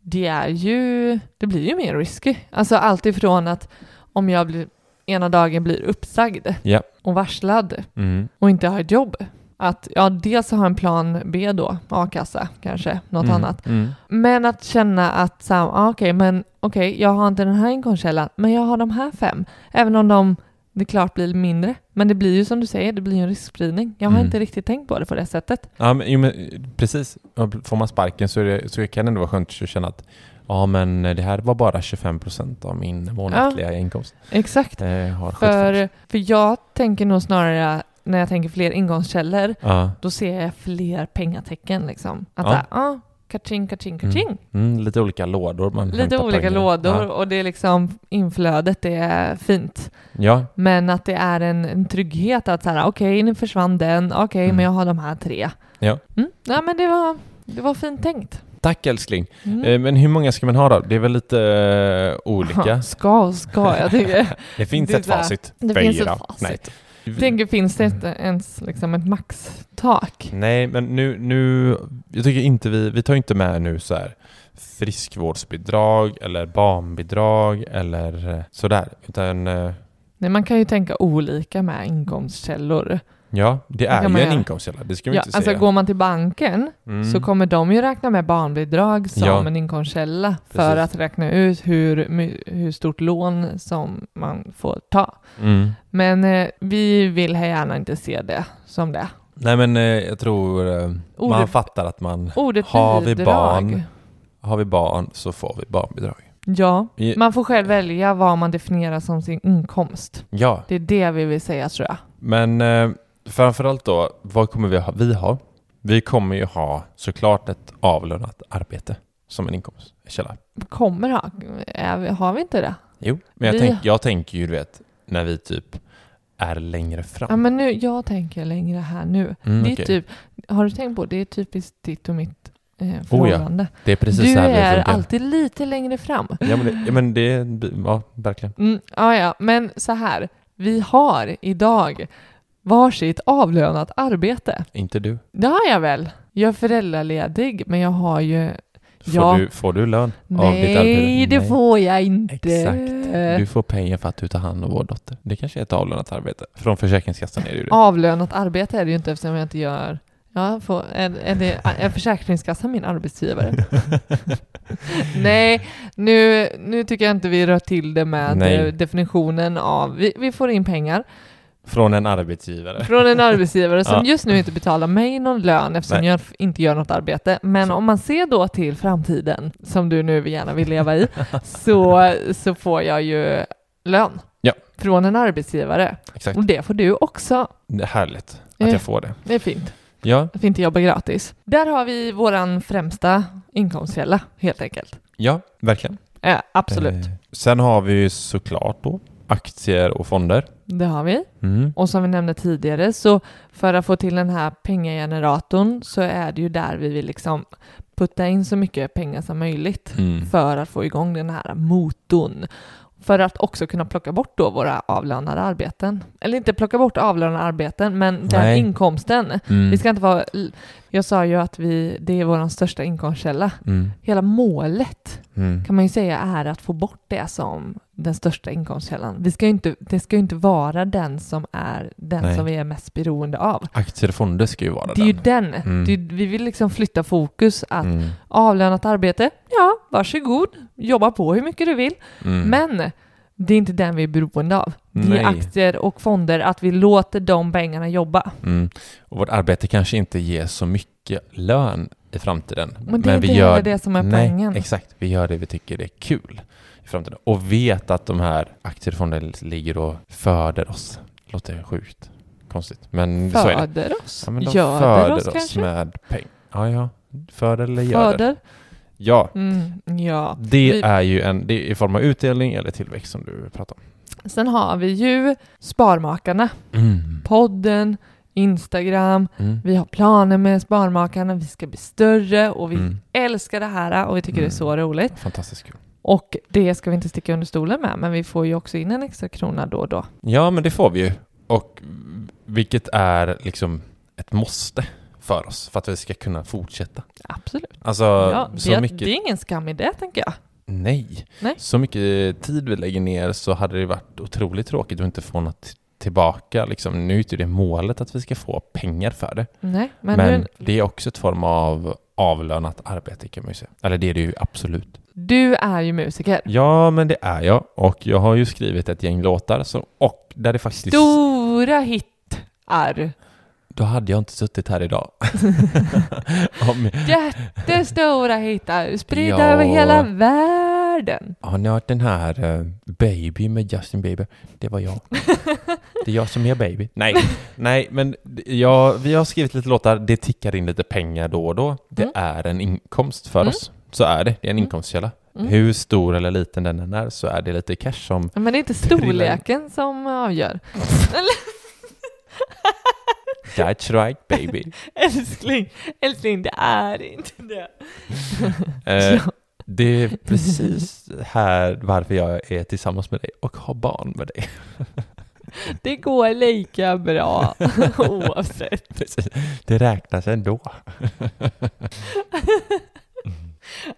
B: det är ju, det blir ju mer risky. Alltså allt ifrån att om jag blir, ena dagen blir uppsagd
A: Ja.
B: och varslad
A: Mm.
B: och inte har ett jobb, att ja, dels ha en plan B då, a-kassa kanske, något
A: Mm.
B: annat.
A: Mm.
B: Men att känna att så ah, okej, men okej, jag har inte den här inkomstkällan, men jag har de här fem. Även om de, det klart blir mindre. Men det blir ju som du säger, det blir ju en riskspridning. Jag har
A: Mm.
B: inte riktigt tänkt på det på det sättet.
A: Ja, men, jo, men precis. Får man sparken så, det, så kan det ändå vara skönt att känna att ja, men det här var bara 25 procent av min månatliga inkomst.
B: Exakt.
A: Eh,
B: För, för jag tänker nog snarare, när jag tänker fler ingångskällor,
A: Ja.
B: då ser jag fler pengatecken liksom. Att
A: Ja.
B: ja. här, ah, kaching, kaching, kaching.
A: Mm, lite olika lådor man
B: Lite olika
A: pengar.
B: lådor
A: Ja.
B: och det är liksom inflödet, det är fint.
A: ja,
B: Men att det är en, en trygghet att så här, okej, nu försvann den, okej,
A: Mm.
B: men jag har de här tre.
A: Ja.
B: Mm. Ja, men det var, det var fint tänkt.
A: Tack älskling.
B: Mm.
A: Eh, men hur många ska man ha då? Det är väl lite eh, olika?
B: Ska och ska, jag tycker.
A: Det finns
B: Det
A: ett
B: här,
A: facit.
B: det finns ett facit.
A: Nej.
B: Jag tänker, finns det inte ens liksom ett maxtak?
A: Nej, men nu, nu, jag tycker inte vi, vi tar inte med nu så här friskvårdsbidrag eller barnbidrag eller eh, sådär, utan
B: Nej, man kan ju tänka olika med inkomstkällor.
A: Ja, det är ju
B: man
A: en inkomstkälla, det ska vi
B: Ja,
A: inte
B: alltså
A: säga.
B: går man till banken
A: Mm.
B: så kommer de ju räkna med barnbidrag som
A: Ja.
B: en inkomstkälla för
A: Precis.
B: att räkna ut hur, hur stort lån som man får ta.
A: Mm.
B: Men eh, vi vill här gärna inte se det som det.
A: Nej men eh, jag tror eh, man
B: Ordet-
A: fattar att man,
B: Ordet
A: har vi
B: bidrag.
A: barn, har vi barn så får vi barnbidrag.
B: Ja, man får själv välja vad man definierar som sin inkomst.
A: Ja,
B: Det är det vi vill säga tror jag.
A: men eh, framförallt då, vad kommer vi ha? Vi ha? Vi kommer ju ha såklart ett avlönat arbete som en inkomstkälla.
B: Kommer ha, har vi inte det?
A: Jo, men jag,
B: Vi-
A: tänk, jag tänker ju du vet, när vi typ är längre fram.
B: Ja men nu, jag tänker längre här nu.
A: Mm,
B: det är
A: okej.
B: typ, har du tänkt på, det är typiskt ditt och mitt eh,
A: Oh ja,
B: förhållande.
A: det är precis
B: du
A: här
B: är
A: funkar.
B: alltid lite längre fram.
A: Ja men det, ja, men det ja verkligen.
B: Mm, ja, ja, men så här. Vi har idag varsitt avlönat arbete.
A: Inte du.
B: Det har jag väl. Jag är föräldraledig, men jag har ju...
A: Får,
B: Ja.
A: du, får du lön av ditt arbete?
B: Nej, det får jag inte.
A: Exakt. Du får pengar för att du tar hand om vår dotter. Det kanske är ett avlönat arbete. Från Försäkringskassan är det ju det.
B: Avlönat arbete är det ju inte eftersom jag inte gör... Ja, får, är, är, det, är Försäkringskassan min arbetsgivare? Nej, nu, nu tycker jag inte vi rör till det med
A: Nej.
B: definitionen av... Vi, vi får in pengar
A: Från en arbetsgivare.
B: från en arbetsgivare som
A: Ja.
B: just nu inte betalar mig någon lön eftersom
A: Nej.
B: jag inte gör något arbete. Men om man ser då till framtiden, som du nu gärna vill leva i, så, så får jag ju lön
A: Ja.
B: från en arbetsgivare.
A: Exakt.
B: Och det får du också.
A: Det är härligt att
B: Eh.
A: jag får det.
B: Det är fint.
A: Ja,
B: Att inte jobbar gratis. Där har vi våran främsta inkomstkälla, helt enkelt.
A: ja verkligen.
B: Ja, absolut.
A: Eh, sen har vi ju såklart då aktier och fonder.
B: Det har vi.
A: Mm.
B: Och som vi nämnde tidigare, så för att få till den här pengageneratorn så är det ju där vi vill liksom putta in så mycket pengar som möjligt
A: Mm.
B: för att få igång den här motorn. För att också kunna plocka bort då våra avlönade arbeten. Eller inte plocka bort avlönade arbeten, men den
A: Nej.
B: inkomsten.
A: Mm.
B: Vi ska inte vara... Jag sa ju att vi, det är vår största inkomstkälla.
A: Mm.
B: Hela målet
A: Mm.
B: kan man ju säga är att få bort det som den största inkomstkällan. Vi ska ju inte, det ska ju inte vara den som är den
A: Nej.
B: som vi är mest beroende av.
A: Aktier och fonder ska ju vara
B: Det är ju
A: den.
B: den.
A: Mm.
B: Det är, vi vill liksom flytta fokus att
A: Mm.
B: avlönat arbete, ja, varsågod, jobba på hur mycket du vill.
A: Mm.
B: Men det är inte den vi är beroende av. Är
A: Nej.
B: aktier och fonder, att vi låter de pengarna jobba.
A: Mm. Och vårt arbete kanske inte ger så mycket lön i framtiden.
B: Men det är inte heller det som är
A: nej,
B: poängen.
A: Exakt, vi gör det vi tycker det är kul. i framtiden. Och vet att de här aktiefonderna ligger och föder oss. Låter sjukt konstigt. Men så är det.
B: Föder oss?
A: Ja, men de
B: Göder
A: föder
B: oss
A: oss,
B: kanske?
A: med pengar. Ja, ja. Föder eller göder.
B: Föder?
A: Ja.
B: Mm, ja.
A: Det
B: Vi-
A: är ju en, det är i form av utdelning eller tillväxt som du pratar om.
B: Sen har vi ju Sparmakarna,
A: Mm.
B: podden, Instagram.
A: Mm.
B: Vi har planer med Sparmakarna, vi ska bli större och vi
A: Mm.
B: älskar det här och vi tycker det är så roligt.
A: Fantastiskt kul.
B: Och det ska vi inte sticka under stolen med, men vi får ju också in en extra krona då och då.
A: Ja, men det får vi ju. Och vilket är liksom ett måste för oss för att vi ska kunna fortsätta.
B: Absolut.
A: Alltså,
B: ja,
A: så
B: det,
A: mycket...
B: det är ingen skam i det, tänker jag.
A: Nej.
B: Nej.
A: Så mycket tid vi lägger ner så hade det varit otroligt tråkigt att inte få något tillbaka. Liksom, nu är inte det målet att vi ska få pengar för det.
B: Nej, men,
A: Men,
B: nu,
A: det är också ett form av avlönat arbete kan man ju säga. Eller det är det ju absolut.
B: du är ju musiker.
A: Ja, men det är jag. Och jag har ju skrivit ett gäng låtar så, och där det faktiskt...
B: Stora hittar.
A: Då hade jag inte suttit här idag. Om,
B: Jättestora hittar, spridda
A: Ja.
B: över hela världen.
A: har ni hört den här eh, Baby med Justin Bieber? Det var jag. Det är jag som är baby. Nej, nej, men d- ja, vi har skrivit lite låtar. Det tickar in lite pengar då och då. Det
B: Mm.
A: är en inkomst för
B: Mm.
A: oss. Så är det. Det är en
B: Mm.
A: inkomstkälla.
B: Mm.
A: Hur stor eller liten den än är så är det lite cash som...
B: Men det är inte storleken som avgör.
A: That's right baby.
B: älskling, älskling, det är inte det.
A: Eh, det är precis här varför jag är tillsammans med dig och har barn med dig.
B: Det går lika bra oavsett.
A: Precis. Det räknas ändå.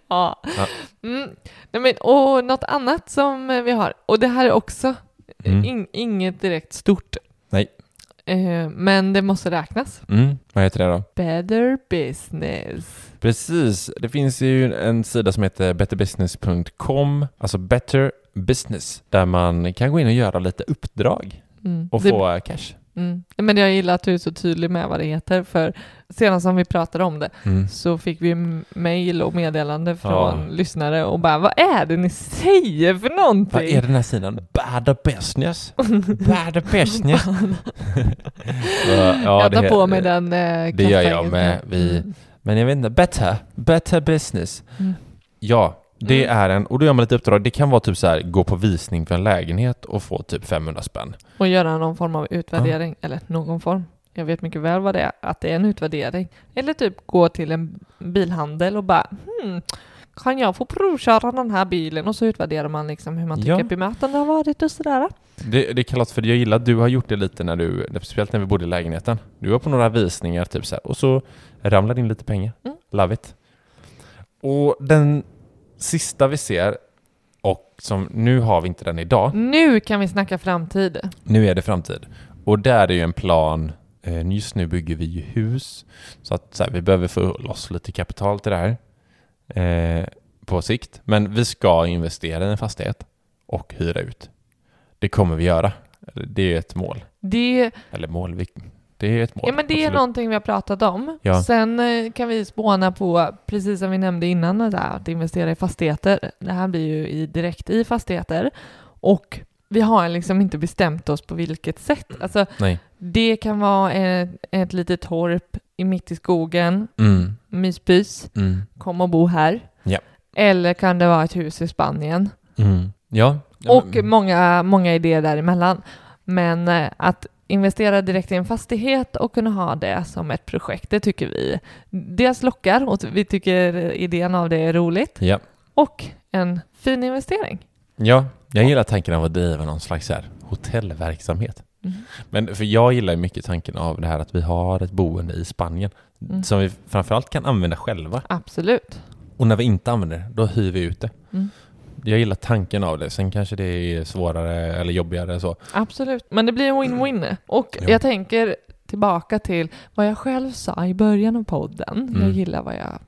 B: Ja.
A: Ja.
B: Mm. Nej, men, och något annat som vi har, och det här är också
A: Mm.
B: in, inget direkt stort. Eh, men det måste räknas.
A: Mm, vad heter det då?
B: Better business.
A: Precis, det finns ju en sida som heter betterbusiness.com, alltså Better Business, där man kan gå in och göra lite uppdrag
B: Mm.
A: och
B: Det-
A: få cash.
B: Mm. Men jag gillar att du är så tydlig med vad det heter, för senast som vi pratade om det
A: Mm.
B: så fick vi m- mail och meddelande från
A: Ja.
B: lyssnare och bara vad är det ni säger för någonting?
A: Vad är den här sidan? Better Business? Better Business? ja,
B: jag tar
A: det-
B: på mig den eh,
A: Det gör jag med. Vi,
B: Mm.
A: Men jag vet inte, better, better business.
B: Mm.
A: Ja, det
B: Mm.
A: är en, och då gör man lite uppdrag. Det kan vara typ så här, gå på visning för en lägenhet och få typ 500 spänn.
B: Och göra någon form av utvärdering, eller någon form. Jag vet mycket väl vad det är, att det är en utvärdering. Eller typ gå till en bilhandel och bara hmm, kan jag få provköra den här bilen? Och så utvärderar man liksom hur man tycker
A: Ja.
B: bemötande har varit och sådär.
A: Det, det kallas för, jag gillar att du har gjort det lite när du, speciellt när vi bodde i lägenheten. Du var på några visningar typ så här, och så ramlade in lite pengar.
B: Mm.
A: Love it. Och den sista vi ser, och som nu har vi inte den idag,
B: Nu kan vi snacka framtid.
A: Nu är det framtid. Och där är ju en plan. eh, Just nu bygger vi ju hus. Så att så här, vi behöver få loss lite kapital till det här. Eh, på sikt. Men vi ska investera i en fastighet och hyra ut. Det kommer vi göra. Det är ett mål.
B: Det,
A: Eller mål, vi- det är ett mål.
B: ja, men det är
A: absolut.
B: någonting vi har pratat om.
A: Ja.
B: Sen eh, kan vi spåna på, precis som vi nämnde innan, där, att investera i fastigheter. Det här blir ju i, direkt i fastigheter. Och vi har liksom inte bestämt oss på vilket sätt. Alltså,
A: Nej.
B: det kan vara ett, ett litet torp i mitt i skogen,
A: Mm.
B: myspys,
A: Mm.
B: kom och bo här.
A: Ja.
B: Eller kan det vara ett hus i Spanien?
A: Mm. Ja.
B: Och många, många idéer däremellan. Men eh, att investera direkt i en fastighet och kunna ha det som ett projekt, det tycker vi dels lockar och vi tycker idén av det är roligt
A: Ja.
B: och en fin investering.
A: Ja, jag gillar tanken av att driva någon slags här hotellverksamhet.
B: Mm.
A: Men för jag gillar mycket tanken av det här att vi har ett boende i Spanien
B: Mm.
A: som vi framförallt kan använda själva.
B: Absolut.
A: Och när vi inte använder det, då hyr vi ut det.
B: Mm.
A: Jag gillar tanken av det. Sen kanske det är svårare eller jobbigare så.
B: Absolut, men det blir en win-win. Och
A: Jo.
B: jag tänker tillbaka till vad jag själv sa i början av podden. Jag
A: Mm.
B: gillar vad jag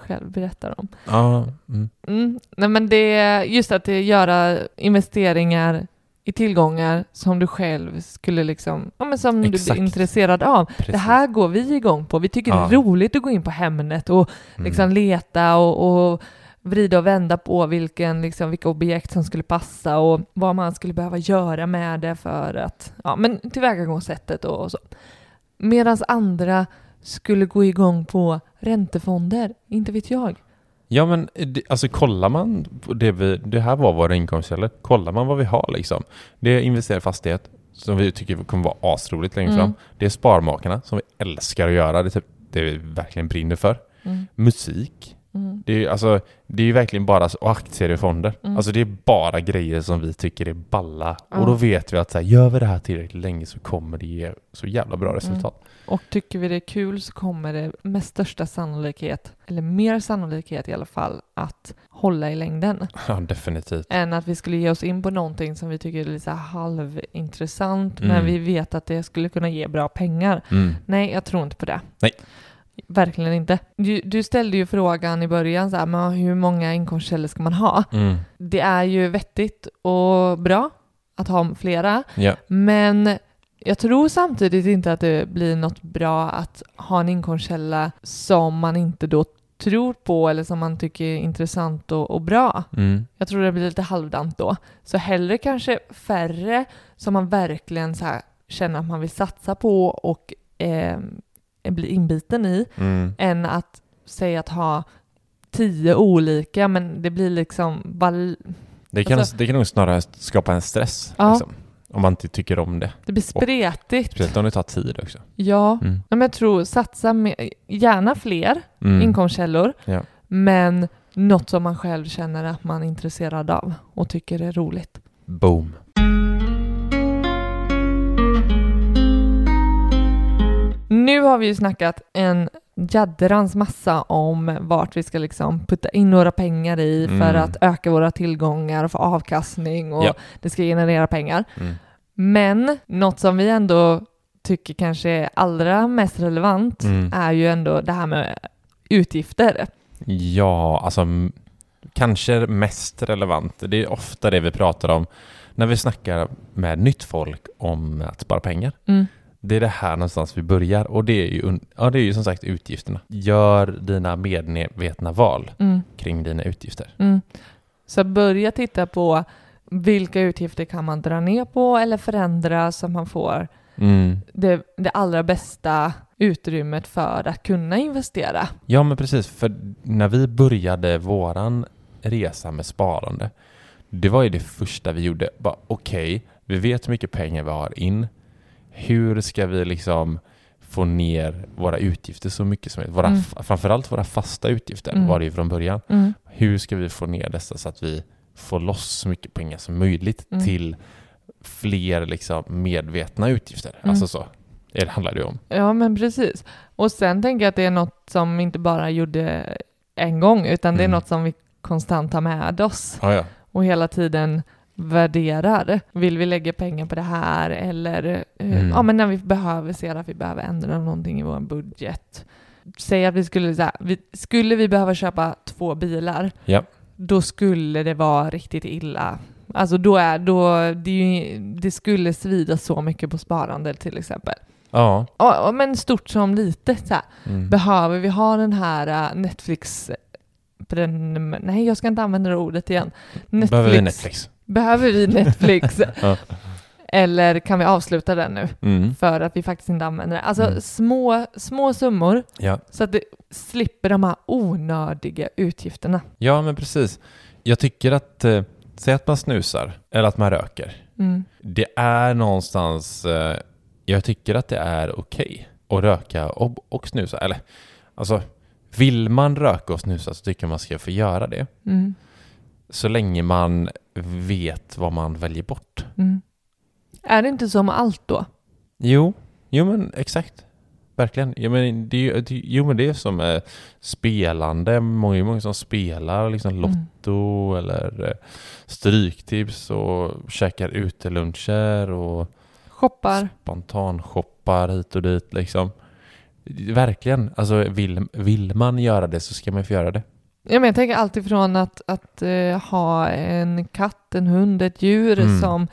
B: själv berättar om.
A: Ja, mm.
B: Mm. Nej, men det just att det göra investeringar i tillgångar som du själv skulle liksom, ja men som du
A: Exakt.
B: blir intresserad av.
A: Precis.
B: Det här går vi igång på. Vi tycker
A: Ja.
B: det är roligt att gå in på Hemnet och
A: Mm.
B: liksom leta och, och vrida och vända på vilken, liksom, vilka objekt som skulle passa och vad man skulle behöva göra med det för att, ja men tillvägagångssättet och, och så. Medan andra skulle gå igång på räntefonder, inte vet jag.
A: Ja men alltså kollar man det vi, det här var våra inkomstkällor, kollar man vad vi har liksom. Det är investera i fastighet som vi tycker kommer vara asroligt längre
B: Mm.
A: fram. Det är sparmakarna som vi älskar att göra, det är typ det vi verkligen brinner för.
B: Mm.
A: Musik.
B: Mm.
A: Det är, alltså, det är ju verkligen bara, och aktier i fonder.
B: Mm.
A: Alltså det är bara grejer som vi tycker är balla.
B: Ja.
A: Och då vet vi att så här, gör vi det här tillräckligt länge så kommer det ge så jävla bra resultat.
B: Och tycker vi det är kul så kommer det med största sannolikhet, eller mer sannolikhet i alla fall, att hålla i längden.
A: Ja, definitivt.
B: Än att vi skulle ge oss in på någonting som vi tycker är lite halvintressant, men
A: Mm.
B: vi vet att det skulle kunna ge bra pengar.
A: Mm.
B: Nej, jag tror inte på det.
A: Nej.
B: Verkligen inte. Du, du ställde ju frågan i början, så här, men hur många inkomstkällor ska man ha?
A: Mm.
B: Det är ju vettigt och bra att ha flera,
A: Ja.
B: men jag tror samtidigt inte att det blir något bra att ha en inkomstkälla som man inte då tror på eller som man tycker är intressant och, och bra.
A: Mm.
B: Jag tror det blir lite halvdant då. Så hellre kanske färre som man verkligen så här känner att man vill satsa på och eh, bli inbiten i,
A: Mm.
B: än att säga att ha tio olika, men det blir liksom val-
A: Det, kan,
B: Alltså-
A: det kan nog snarare skapa en stress.
B: Ja.
A: Liksom, om man inte tycker om det.
B: det blir spretigt.
A: Speciellt om det tar tid också.
B: Ja,
A: Mm.
B: Men jag tror satsa med, gärna fler
A: Mm.
B: inkomstkällor,
A: Ja.
B: men något som man själv känner att man är intresserad av och tycker är roligt.
A: Boom.
B: Nu har vi ju snackat en jädrans massa om vart vi ska liksom putta in några pengar i för
A: Mm.
B: att öka våra tillgångar och få avkastning och
A: Ja.
B: det ska generera pengar.
A: Mm.
B: Men något som vi ändå tycker kanske är allra mest relevant
A: Mm.
B: är ju ändå det här med utgifter.
A: Ja, alltså kanske mest relevant. Det är ofta det vi pratar om när vi snackar med nytt folk om att spara pengar.
B: Mm.
A: Det är det här någonstans vi börjar och det är ju, ja, det är ju som sagt utgifterna. Gör dina medvetna val
B: Mm.
A: kring dina utgifter.
B: Mm. Så börja titta på vilka utgifter kan man dra ner på eller förändra så man får
A: Mm.
B: det, det allra bästa utrymmet för att kunna investera.
A: Ja, men precis. För när vi började våran resa med sparande, det var ju det första vi gjorde. Okej, vi vet hur mycket pengar vi har in. Hur ska vi liksom få ner våra utgifter så mycket som möjligt? Våra,
B: Mm.
A: Framförallt våra fasta utgifter
B: Mm.
A: var det ju från början.
B: Mm.
A: Hur ska vi få ner dessa så att vi får loss så mycket pengar som möjligt
B: Mm.
A: till fler liksom medvetna utgifter?
B: Mm.
A: Alltså så. Det handlar det ju om.
B: Ja, men precis. Och sen tänker jag att det är något som vi inte bara gjorde en gång, utan det är
A: Mm.
B: något som vi konstant har med oss
A: Ja, ja.
B: och hela tiden värderar. Vill vi lägga pengar på det här eller eh,
A: Mm.
B: ja, men när vi behöver se att vi behöver ändra någonting i vår budget. Säg att vi skulle, så här, vi, skulle vi behöva köpa två bilar,
A: Ja.
B: då skulle det vara riktigt illa. Alltså då är, då, det, ju, det skulle svida så mycket på sparande till exempel.
A: Ja.
B: Ja, men stort som litet. Så.
A: Mm.
B: Behöver vi ha den här äh, Netflix... Nej, jag ska inte använda det ordet igen.
A: Behöver vi Netflix?
B: Behöver vi Netflix?
A: Ja.
B: Eller kan vi avsluta den nu?
A: Mm.
B: För att vi faktiskt inte använder det. Alltså
A: Mm.
B: små, små summor
A: Ja.
B: så att det slipper de här onödiga utgifterna.
A: ja, men precis. Jag tycker att, eh, säg att man snusar eller att man röker.
B: Mm.
A: Det är någonstans, eh, jag tycker att det är okej att röka och, och snusa. Eller, alltså, vill man röka och snusa så tycker jag man ska få göra det.
B: Mm.
A: Så länge man vet vad man väljer bort.
B: Mm. Är det inte med allt då?
A: Jo, jo men exakt. Verkligen. Jo men det, det, jo, men det är som eh, spelande. Många, många som spelar liksom
B: Mm.
A: Lotto eller eh, Stryktips och käkar uteluncher och
B: Shoppar?
A: spontanshoppar hit och dit liksom. Verkligen. Alltså vill, vill man göra det så ska man få göra det.
B: Ja, men jag tänker alltid från att, att eh, ha en katt, en hund, ett djur
A: Mm.
B: som,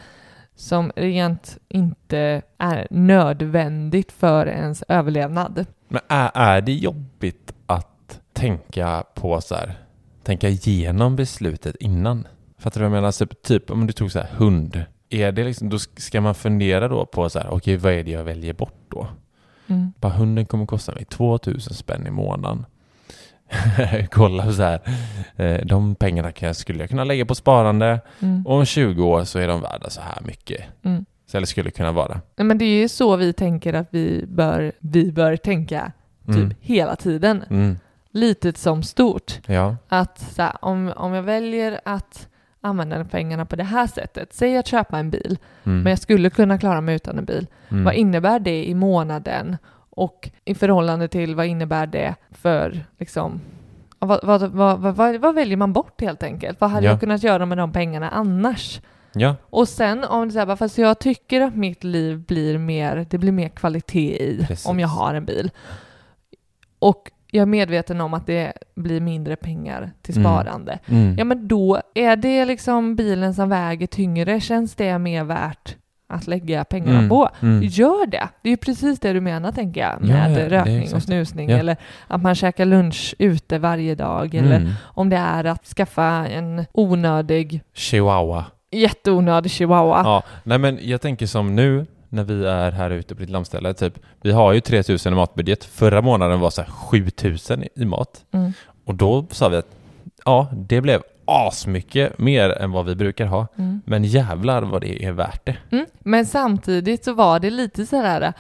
B: som rent inte är nödvändigt för ens överlevnad.
A: Men är, är det jobbigt att tänka på så här, tänka igenom beslutet innan. Fattar du vad jag menar? Så typ om du tog så här hund. Är det liksom, då ska man fundera då på så här, okej vad är det jag väljer bort då?
B: Mm.
A: Bara hunden kommer kosta mig 2000 spänn i månaden. Kolla så här, eh, de pengarna kan skulle jag kunna lägga på sparande
B: Mm.
A: och om 20 år så är de värda så här mycket.
B: Mm.
A: Så, eller skulle kunna vara.
B: Men det är ju så vi tänker att vi bör, vi bör tänka typ
A: Mm.
B: hela tiden.
A: Mm.
B: Litet som stort.
A: Ja.
B: Att så här, om, om jag väljer att använda pengarna på det här sättet, säg att köpa en bil,
A: Mm.
B: men jag skulle kunna klara mig utan en bil.
A: Mm.
B: Vad innebär det i månaden? Och i förhållande till vad innebär det för liksom vad, vad, vad, vad, vad, väljer man bort helt enkelt? Vad hade
A: Ja.
B: jag kunnat göra med de pengarna annars?
A: Ja.
B: Och sen om det bara, fast jag tycker att mitt liv blir mer, det blir mer kvalitet i
A: Precis.
B: om jag har en bil. Och jag är medveten om att det blir mindre pengar till
A: Mm.
B: sparande.
A: Mm.
B: Ja men då är det liksom bilen som väger tyngre, känns det mer värt att lägga pengarna
A: Mm.
B: på?
A: Mm.
B: Gör det! Det är ju precis det du menar tänker jag,
A: Ja,
B: med
A: ja, det är
B: rökning och snusning
A: Ja.
B: eller att man käkar lunch ute varje dag eller
A: Mm.
B: om det är att skaffa en onödig,
A: Chihuahua.
B: jätteonödig chihuahua.
A: Ja, nej men jag tänker som nu när vi är här ute på ditt landställe, typ, vi har ju 3000 i matbudget. Förra månaden var så här 7000 i mat.
B: Mm.
A: Och då sa vi att ja, det blev asmycket mer än vad vi brukar ha.
B: Mm.
A: Men jävlar vad det är värt det.
B: Mm. Men samtidigt så var det lite sådär,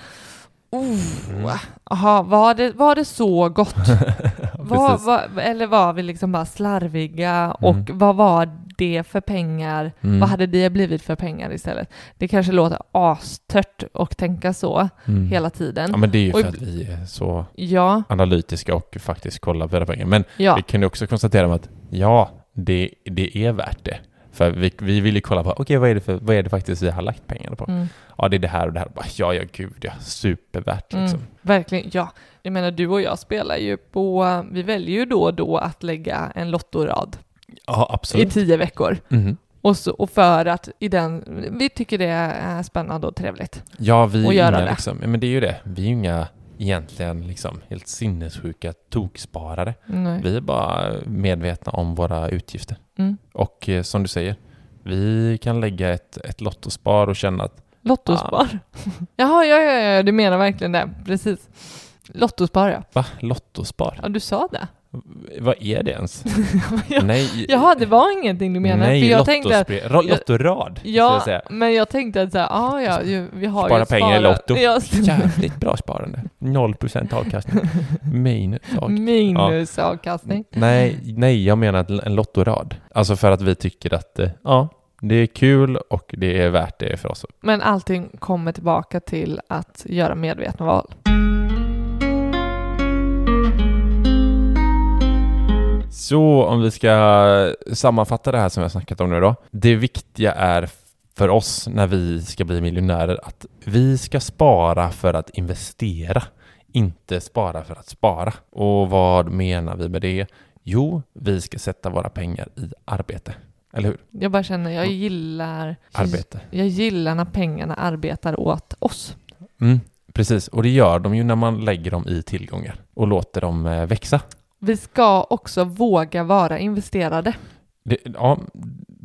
B: oh, aha, var, det, var det så gott? var, var, eller var vi liksom bara slarviga och
A: Mm.
B: vad var det för pengar?
A: Mm.
B: Vad hade det blivit för pengar istället? Det kanske låter astört att tänka så
A: Mm.
B: hela tiden.
A: Ja men det är ju för att vi är så
B: Ja,
A: analytiska och faktiskt kollar på era pengar. Men
B: ja.
A: vi kan ju också konstatera att ja, det, det är värt det. För vi, vi vill ju kolla på, okej vad, är det för, vad är det faktiskt vi har lagt pengarna på?
B: Mm.
A: Ja det är det här och det här. Bara, ja, ja gud ja, supervärt liksom.
B: Mm, verkligen, ja. Jag menar, du och jag spelar ju på, vi väljer ju då och då att lägga en lottorad
A: Ja
B: i
A: absolut.
B: tio veckor.
A: Mhm.
B: Och, så, och för att i den, vi tycker det är spännande och trevligt.
A: Ja, vi är inga
B: det.
A: liksom, men det är ju det. Vi är ju inga egentligen liksom helt sinnessjuka toksparare.
B: Nej.
A: Vi är bara medvetna om våra utgifter.
B: Mm.
A: Och eh, som du säger, vi kan lägga ett, ett lottospar och känna att
B: Lottospar. Jaha, ja, ja, ja, du menar verkligen det. Precis. Lottospar, ja.
A: va, lottospar?
B: Ja, du sa det.
A: Vad är det ens?
B: Ja.
A: Nej,
B: Jaha, det var ingenting du menade.
A: nej
B: för jag tänkte att,
A: ro- lottorad,
B: ja,
A: jag säga.
B: men jag tänkte att så här, ah, ja, vi har
A: Spara
B: ju
A: pengar i Lotto.
B: Ja,
A: Jävligt bra sparande. 0% avkastning. Minus avkastning.
B: minus avkastning.
A: Nej, nej, jag menar en lottorad. Alltså för att vi tycker att eh, ja, det är kul och det är värt det för oss.
B: Men allting kommer tillbaka till att göra medvetna val.
A: Så om vi ska sammanfatta det här som jag snackat om nu då. Det viktiga är för oss när vi ska bli miljonärer att vi ska spara för att investera, inte spara för att spara. Och vad menar vi med det? Jo, vi ska sätta våra pengar i arbete. Eller hur?
B: Jag bara känner, jag gillar,
A: Arbete.
B: jag gillar när pengarna arbetar åt oss.
A: Mm, precis, och det gör de ju när man lägger dem i tillgångar och låter dem eh, växa.
B: Vi ska också våga vara investerade.
A: Det, ja,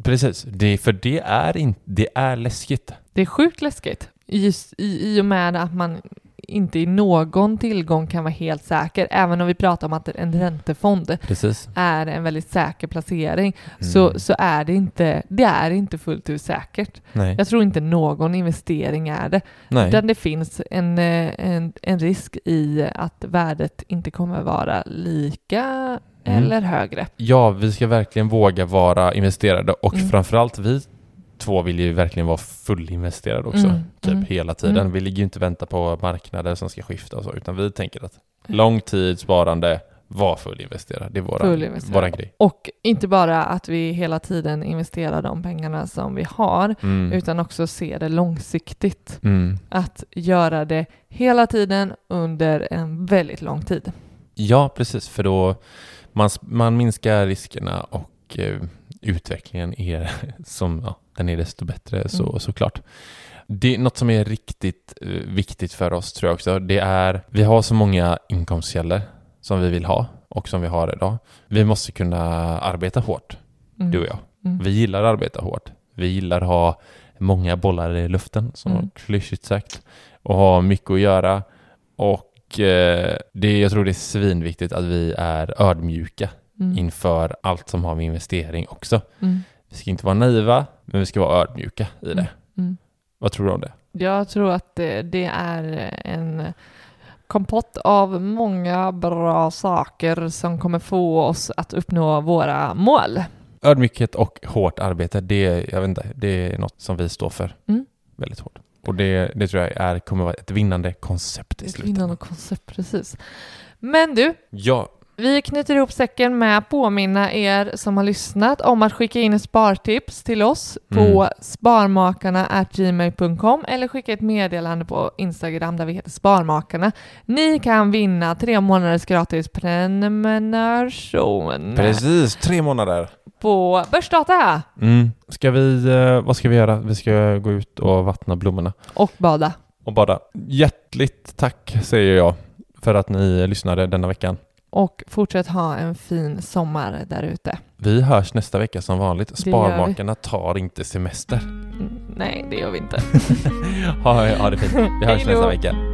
A: precis. Det, för det är, in, det är läskigt.
B: Det är sjukt läskigt. Just i, I och med att man inte i någon tillgång kan vara helt säker. Även om vi pratar om att en räntefond
A: Precis.
B: är en väldigt säker placering
A: Mm.
B: så, så är det inte, det är inte fullt ut säkert.
A: Nej.
B: Jag tror inte någon investering är det.
A: Nej.
B: Utan det finns en, eh, en, en risk i att värdet inte kommer vara lika
A: Mm.
B: eller högre.
A: Ja, vi ska verkligen våga vara investerade och
B: Mm.
A: framförallt vi två vill ju verkligen vara fullinvesterade också,
B: Mm,
A: typ
B: mm,
A: hela tiden.
B: mm.
A: Vi ligger ju inte och väntar på marknader som ska skifta och så, utan vi tänker att lång tid sparande, var fullinvesterad. Det är våran,
B: Fullinvesterad.
A: våran grej.
B: Och inte bara att vi hela tiden investerar de pengarna som vi har
A: Mm.
B: utan också se det långsiktigt.
A: Mm.
B: Att göra det hela tiden under en väldigt lång tid.
A: Ja, precis, för då man, man minskar riskerna och eh, utvecklingen är som, ja, den är desto bättre så,
B: Mm.
A: såklart. Det är något som är riktigt eh, viktigt för oss tror jag också. Det är, vi har så många inkomstkällor som vi vill ha och som vi har idag. Vi måste kunna arbeta hårt,
B: Mm.
A: du och jag.
B: Mm.
A: Vi gillar att arbeta hårt. Vi gillar att ha många bollar i luften, som
B: Mm.
A: klyschigt sagt, och ha mycket att göra. Och eh, det, jag tror det är svinviktigt att vi är ödmjuka
B: Mm.
A: inför allt som har med investering också.
B: Mm.
A: Vi ska inte vara naiva, men vi ska vara ödmjuka i det.
B: Mm.
A: Vad tror du om det?
B: Jag tror att det, det är en kompott av många bra saker som kommer få oss att uppnå våra mål.
A: Ödmjukhet och hårt arbete, det, jag vet inte, det är något som vi står för
B: Mm.
A: väldigt hårt. Och det, det tror jag är, kommer vara ett vinnande koncept i
B: Ett
A: slutändan.
B: vinnande koncept, precis. Men du,
A: Ja,
B: vi knyter ihop säcken med att påminna er som har lyssnat om att skicka in ett spartips till oss på
A: Mm.
B: sparmakarna.gmail.com eller skicka ett meddelande på Instagram där vi heter Sparmakarna. Ni kan vinna tre månaders gratis prenumeration
A: precis. Tre månader.
B: på Börsdata
A: Mm. Ska vi, eh, vad ska vi göra? Vi ska gå ut och vattna blommorna
B: och bada.
A: och bada. Hjärtligt tack säger jag för att ni lyssnade denna veckan.
B: Och fortsätt ha en fin sommar där ute.
A: Vi hörs nästa vecka som vanligt. Sparmakarna tar inte semester.
B: Mm, Nej, det gör vi inte.
A: Ha, ha det fint. Vi hörs nästa vecka.